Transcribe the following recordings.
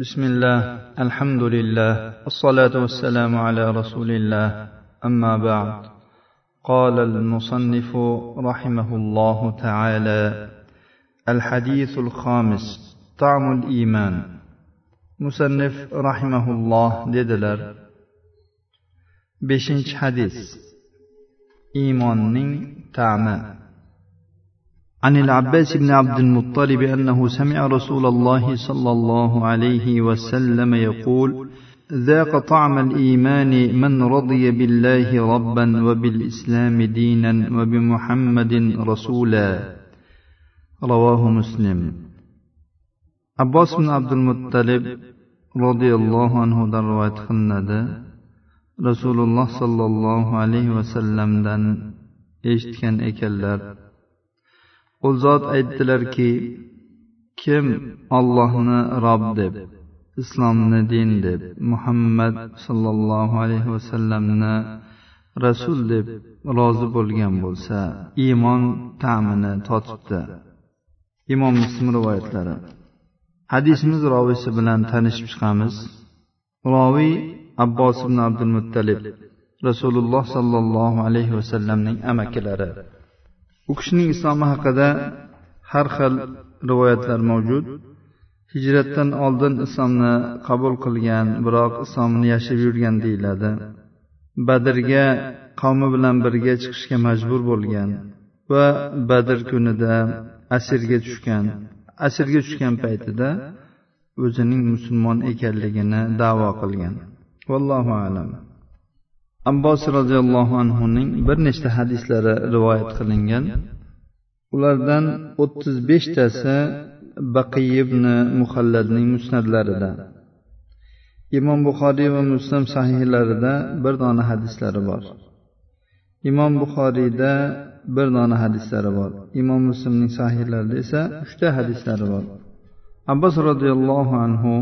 بسم الله الحمد لله الصلاة والسلام على رسول الله أما بعد. قال المصنف رحمه الله تعالى الحديث الخامس طعم الإيمان. مصنف رحمه الله dedilar. Beshinchi hadis iymonning ta'mi عن العباس بن عبد المطلب أنه سمع رسول الله صلى الله عليه وسلم يقول ذاق طعم الإيمان من رضي بالله ربا وبالإسلام دينا وبمحمد رسولا. رواه مسلم. عباس بن عبد المطلب رضي الله عنه روايت qilinadi rasululloh sollallohu alayhi vasallamdan eshitgan ekanlar u zot aytdilarki kim ollohni rob deb islomni din deb muhammad sollallohu alayhi vasallamni rasul deb rozi bo'lgan bo'lsa iymon ta'mini totibdi. Imom muslim rivoyatlari. Hadisimiz roviysi bilan tanishib chiqamiz. Roviy abbos ibn abdul muttalib rasululloh sollallohu alayhi vasallamning amakilari. U kishining islomi haqida har xil rivoyatlar mavjud. Hijratdan oldin islomni qabul qilgan biroq islomni yashab yurgan deyiladi. Badrga qavmi bilan birga chiqishga majbur bo'lgan va badr kunida asirga tushgan. Asirga tushgan paytida o'zining musulmon ekanligini da'vo qilgan. Vallohu alam. Abbos roziyallohu anhuning bir nechta hadislari rivoyat qilingan. Ulardan o'ttiz beshtasi baqiy ibn muhalladning musnadlarida. Imom buxoriy va muslim sahihlarida bir dona hadislari bor. Imom buxoriyda bir dona hadislari bor. Imom muslimning sahihlarida esa uchta hadislari bor. Abbos roziyallohu anhu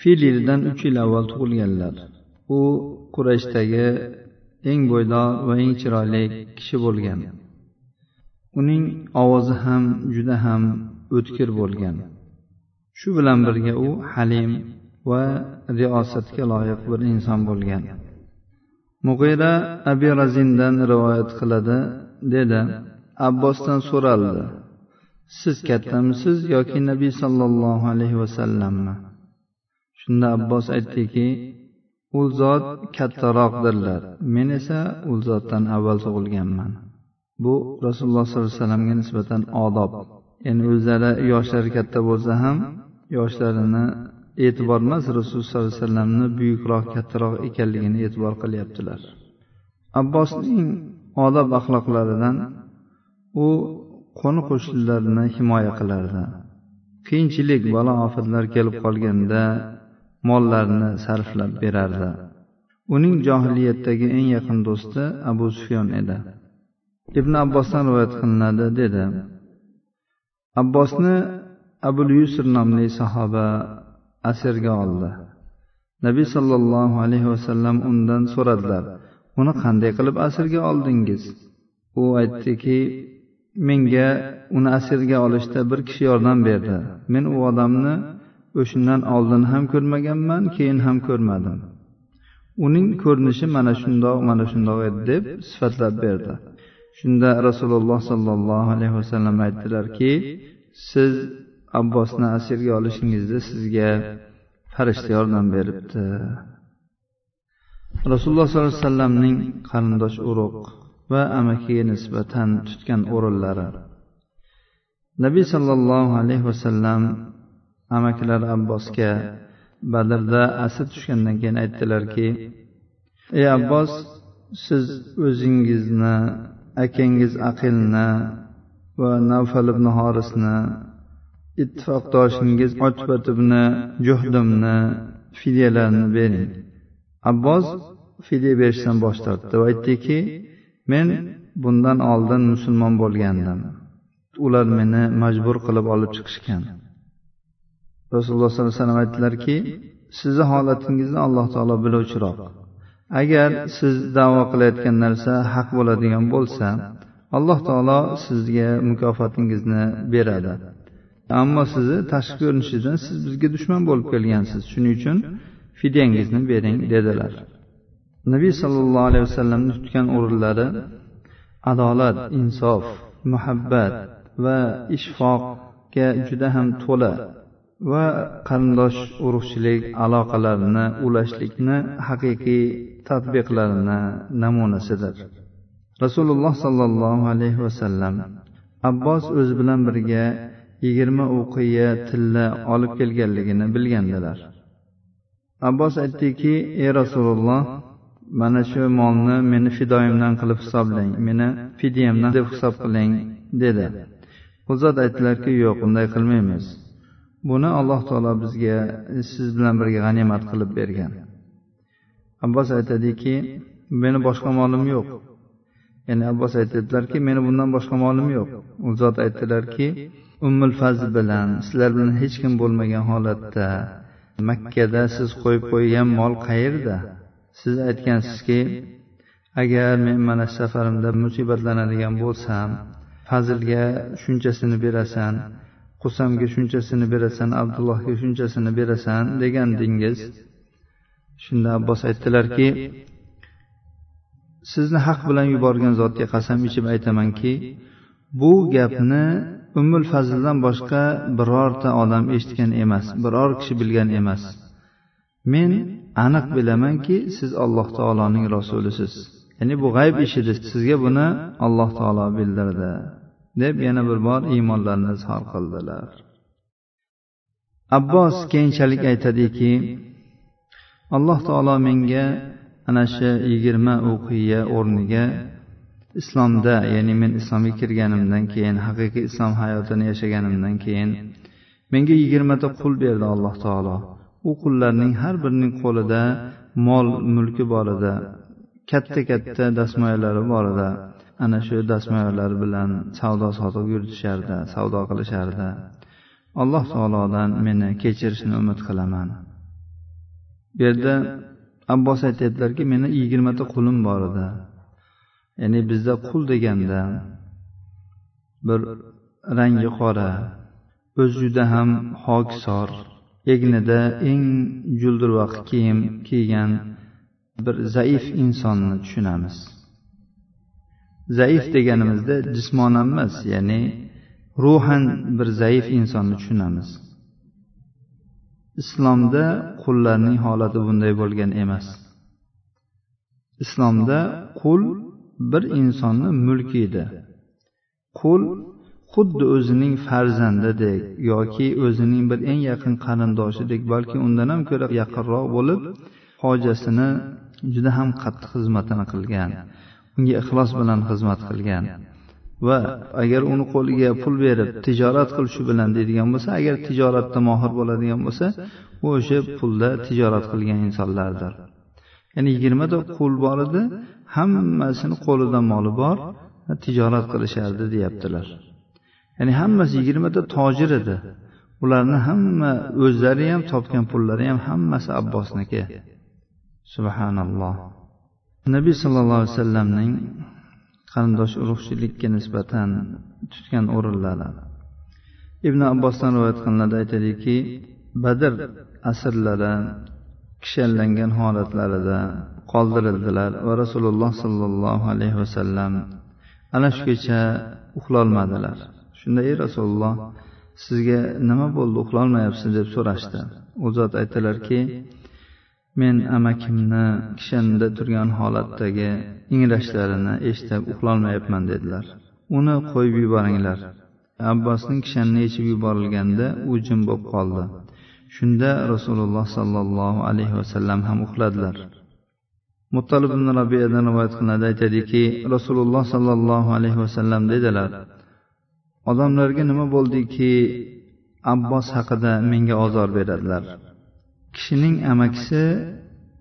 fil yilidan uch yil avval tug'ilganlar. U qurashdagi eng bo'ydor va eng chiroyli kishi bo'lgan. Uning ovozi ham juda ham o'tkir bo'lgan. Shu bilan birga u halim va riosatga loyiq bir inson bo'lgan. Mug'ira abi razindan rivoyat qiladi dedi abbosdan so'raldi siz kattamisiz yoki nabiy sollallohu alayhi vasallammi? Shunda abbos aytdiki u zot kattaroqdirlar men esa u zotdan avval tug'ilganman. Bu rasululloh sollallohu alayhi vasallamga nisbatan odob. Ya'ni o'zlari yoshlari katta bo'lsa ham yoshlarini e'tibor emas rasululloh sollallohu alayhi vasallamni buyukroq kattaroq ekanligini e'tibor qilyaptilar. Abbosning odob axloqlaridan u qo'ni qo'shnilarni himoya qilardi. Qiyinchilik balo ofatlar kelib qolganda mollarini sarflab berardi. Uning johiliyatdagi eng yaqin do'sti abu sufyon edi. Ibn abbosdan rivoyat qilinadi dedi. Abbosni abul yusr nomli sahoba asirga oldi. Nabiy sollallohu alayhi vasallam undan so'radilar uni qanday qilib asirga oldingiz? U aytdiki menga uni asirga olishda bir kishi yordam berdi. Men u odamni o'shandan oldin ham ko'rmaganman keyin ham ko'rmadim. Uning ko'rinishi mana shundoq mana shundoq edi deb sifatlab berdi. Shunda rasululloh sollallohu alayhi vasallam aytdilarki siz abbosni asirga olishingizda sizga farishta yordam beribdi. Rasululloh sollallohu alayhi vasallamning qarindosh urug' va amakiga nisbatan tutgan o'rinlari. Nabiy sollallohu alayhi vasallam amakilari abbosga badrda asir tushgandan keyin aytdilarki ey abbos siz o'zingizni akangiz aqilni va navfal ibn horisni ittifoqdoshingiz otbat ibn juhdimni fidyalarini bering. Abbos fidya berishdan bosh tortdi va aytdiki men bundan oldin musulmon bo'lgandim. Ular meni majbur qilib olib chiqishgan. Rasululloh sollallohu alayhi vasallam aytdilarki sizni holatingizni alloh taolo biluvchiroq. Agar siz davo qilayotgan narsa haq bo'ladigan bo'lsa alloh taolo sizga mukofotingizni beradi. Ammo sizni tashqi ko'rinishingizdan siz bizga dushman bo'lib kelgansiz. Shuning uchun fidyangizni bering dedilar. Nabiy sollallohu alayhi vasallamni tutgan o'rinlari adolat insof muhabbat va ishfoqga juda ham to'la. Va qarindosh urug'chilik aloqalarini ulashlikni haqiqiy tadbiqlarini namunasidir. Rasululloh sollallohu alayhi vasallam abbos o'zi bilan birga yigirma o'qiya tilla olib kelganligini bilgandilar. Abbos aytdiki ey rasululloh mana shu molni meni fidoyimdan qilib hisoblang meni fidyamdan deb hisob qiling dedi. U zot aytdilarki yo'q unday qilmaymiz buni alloh taolo bizga siz bilan birga g'animat qilib bergan. Abbos aytadiki meni boshqa molim yo'q. Ya'ni abbos aytadilarki meni bundan boshqa molim yo'q. U zot aytdilarki ummul fazl bilan sizlar bilan hech kim bo'lmagan holatda makkada siz qo'yib qo'ygan mol qayerda? Siz aytgansizki agar men mana shu safarimda musibatlanadigan bo'lsam fazilga shunchasini berasan qusamga shunchasini berasan abdullohga shunchasini berasan degandingiz. shunda abbos aytdilarki sizni haq bilan yuborgan zotga qasam ichib aytamanki bu gapni ummul fazldan boshqa birorta odam eshitgan emas biror kishi bilgan emas. men aniq bilamanki siz alloh taoloning rasulisiz ya'ni bu g'ayb ishidir sizga buni alloh taolo bildirdi deb yana bir bor iymonlarini izhor qildilar. Abbos keyinchalik aytadiki alloh taolo menga ana shu yigirma o'qiya o'rniga islomda ya'ni men islomga kirganimdan keyin haqiqiy islom hayotini yashaganimdan keyin menga yigirmata qul berdi alloh taolo. U qullarning har birining qo'lida mol mulki bor edi katta katta dastmoyalari bor edi. Ana shu dastmoyalar bilan savdo sotiq yuritishardi savdo qilishardi. Alloh taolodan meni kechirishni umid qilaman. Bu yerda abbos aytyaptilarki meni yigirmata qulim bor edi. Ya'ni bizda qul deganda bir rangi qora o'zi juda ham hokisor egnida eng juldirvaq kiyim kiygan bir zaif insonni tushunamiz. Zaif deganimizda jismonan emas ya'ni ruhan bir zaif insonni tushunamiz. Islomda qullarning holati bunday bo'lgan emas. Islomda qul bir insonni mulki edi qul xuddi o'zining farzandidek yoki o'zining bir eng yaqin qarindoshidek balki undan ham ko'ra yaqinroq bo'lib hojasini juda ham qattiq xizmatini qilgan. Unga ixlos bilan xizmat qilgan. Va agar uni qo'liga pul berib tijorat qil shu bilan deydigan bo'lsa agar tijoratda mohir bo'ladigan bo'lsa u o'sha pulda tijorat qilgan insonlardir. Ya'ni yigirmata qul bor edi hammasini qo'lida moli bor tijorat qilishardi deyaptilar. Ya'ni hammasi yigirmata tojir edi. Ularni hamma o'zlari ham topgan pullari ham hammasi abbosniki. Subhanalloh. Nabiy sollallohu alayhi vasallamning qarindosh urug'chilikka nisbatan tutgan o'rinlari. Ibn abbosdan rivoyat qilinadi aytadiki badr asrlari kishanlangan holatlarida qoldirildilar va rasululloh sollallohu alayhi vasallam ana shu kecha uxlolmadilar. Shunda ey rasululloh sizga nima bo'ldi uxlolmayapsiz? deb so'rashdi. U zot aytdilarki men amakimni kishanida turgan holatdagi inglashlarini eshitib uxlolmayapman dedilar. Uni qo'yib yuboringlar. Abbosning kishanini yechib yuborilganda u jim bo'lib qoldi. Shunda rasululloh sollallohu alayhi vasallam ham uxladilar. Muttolib ibn robiyadan rivoyat qilinadi aytadiki rasululloh sollallohu alayhi vasallam dedilar odamlarga nima bo'ldiki abbos haqida menga ozor beradilar. Kishining amakisi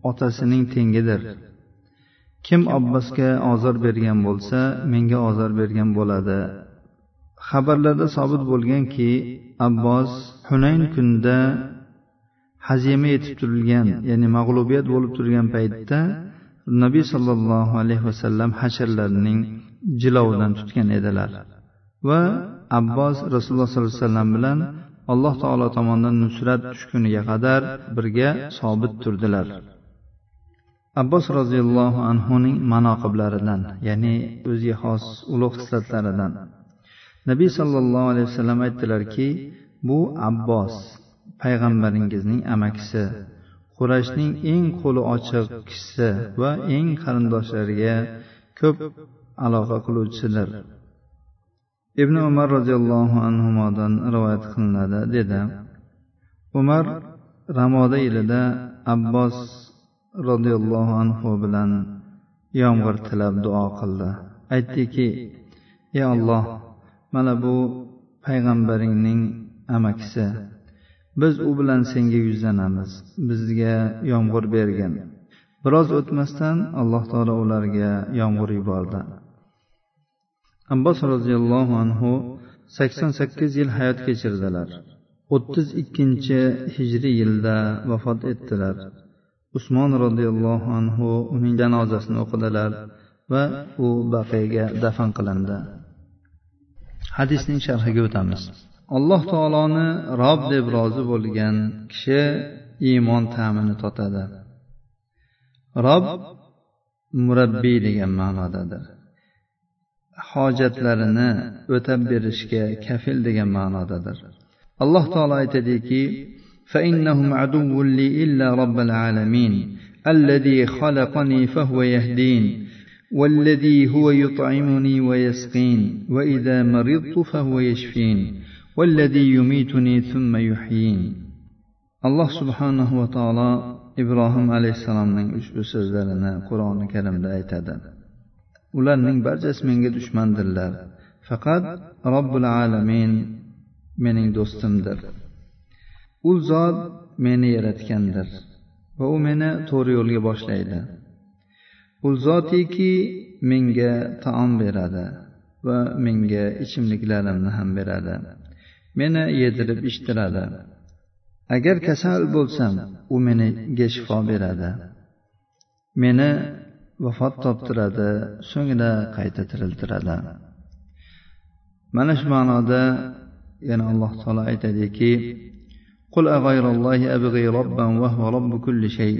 otasining tengidir. Kim abbosga ozor bergan bo'lsa menga ozor bergan bo'ladi. Xabarlarda sobit bo'lganki abbos hunayn kunida hazima yetib turilgan ya'ni mag'lubiyat bo'lib turgan paytda nabiy sollallohu alayhi vasallam hasharlarning jilovidan tutgan edilar. Va abbos rasululloh sollallohu alayhi vasallam bilan alloh taolo tomonidan nusrat tushguniga qadar birga sobit turdilar. Abbos roziyallohu anhuning manoqiblaridan ya'ni o'ziga xos ulug' xislatlaridan. Nabiy sollallohu alayhi vasallam aytdilarki bu abbos payg'ambaringizning amakisi qurashning eng qo'li ochiq kishisi va eng qarindoshlariga ko'p aloqa qiluvchisidir. Ibn umar roziyallohu anhudan rivoyat qilinadi dedi. Umar ramoda yilida abbos roziyallohu anhu bilan yomg'ir tilab duo qildi. Aytdiki ey olloh mana bu payg'ambaringning amakisi. Biz u bilan senga yuzlanamiz. Bizga yomg'ir bergin. Biroz o'tmasdan alloh taolo ularga yomg'ir yubordi. Abbos roziyallohu anhu sakson sakkiz yil hayot kechirdilar. o'ttiz ikkinchi hijriy yilda vafot etdilar. Usmon roziyallohu anhu uning janozasini o'qidilar va u baqiyga dafn qilindi. Hadisning sharhiga o'tamiz. Alloh taoloni rob deb rozi bo'lgan kishi iymon ta'mini totadi. Rob murabbiy degan ma'nodadir. hojatlarini o'tab berishga kafil degan ma'nodadir alloh taolo aytadiki فإنهم عدو لي إلا رب العالمين الذي خلقني فهو يهدين والذي هو يطعمني ويسقين وإذا مرضت فهو يشفين والذي يميتني ثم يحيين alloh subhanahu va taolo ibrohim alayhissalomning ushbu so'zlarini qur'oni karimda aytadi Ularning barchasi menga dushmandirlar. Faqat robbil alamin mening do'stimdir. U zot meni yaratgandir va u meni to'g'ri yo'lga boshlaydi. U zotiki menga taom beradi va menga ichimliklarimni ham beradi. Meni yedirib ichdiradi agar kasal bo'lsam u menga shifo beradi. Meni vafot toptiradi so'ngra qayta tiriltiradi mana shu ma'noda yana alloh taolo aytadiki قل أغير الله أبغي ربا وهو رب كل شيء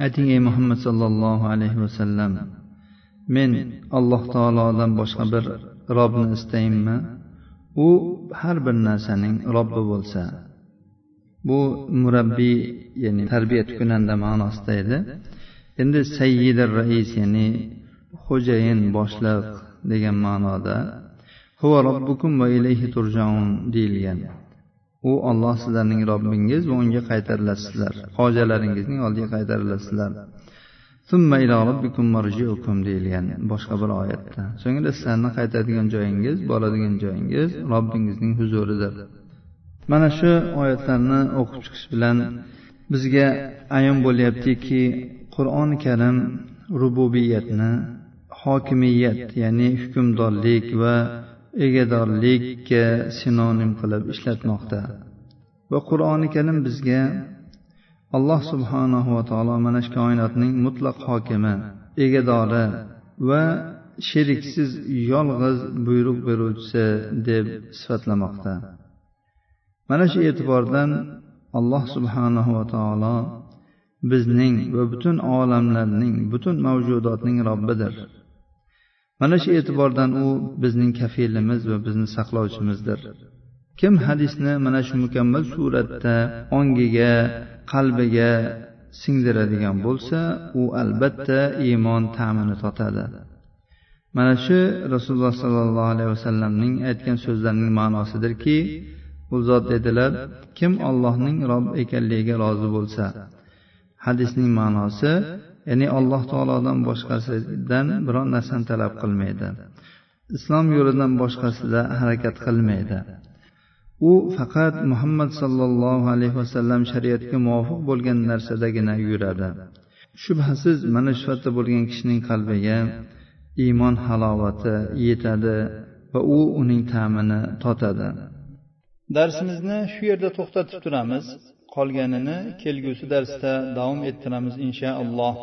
ayting ey muhammad sollallohu alayhi vasallam men alloh taolodan boshqa bir robni istayinmi u har bir narsaning robbi bo'lsa bu murabbiy ya'ni tarbiyat kunanda ma'nosida edi Endi sayyidar rais ya'ni xo'jayin boshliq degan ma'noda huva robbukum va ilayhi turjaun deyilgan. U olloh sizlarning robbingiz va unga qaytarilasizlar hojalaringizning oldiga qaytarilasizlar. Deyilgan boshqa bir oyatda. So'ngra sizlarni qaytadigan joyingiz boradigan joyingiz robbingizning huzuridir. Mana shu oyatlarni o'qib chiqish bilan bizga ayon bo'lyaptiki qur'oni karim rububiyatni hokimiyat ya'ni hukmdorlik va egadorlikka sinonim qilib ishlatmoqda. Va qur'oni karim bizga alloh subhanahu va taolo mana shu koinotning mutlaq hokimi egadori va sheriksiz yolg'iz buyruq beruvchisi deb sifatlamoqda. Mana shu e'tibordan alloh subhanahu va taolo bizning va butun olamlarning butun mavjudotning robbidir. Mana shu e'tibordan u bizning kafilimiz va bizni saqlovchimizdir. Kim hadisni mana shu mukammal suratda ongiga qalbiga singdiradigan bo'lsa u albatta iymon ta'mini totadi. Mana shu rasululloh sollallohu alayhi vasallamning aytgan so'zlarining ma'nosidirki u zot dedilar kim ollohning rob ekanligiga rozi bo'lsa hadisning ma'nosi ya'ni alloh taolodan boshqasidan biron narsani talab qilmaydi. Islom yo'lidan boshqasida harakat qilmaydi. U faqat muhammad sollallohu alayhi vasallam shariatga muvofiq bo'lgan narsadagina yuradi. Shubhasiz mana shu sifatda bo'lgan kishining qalbiga iymon halovati yetadi va u uning ta'mini totadi. Darsimizni shu yerda to'xtatib turamiz. Qolganini kelgusi darsda davom ettiramiz inshaalloh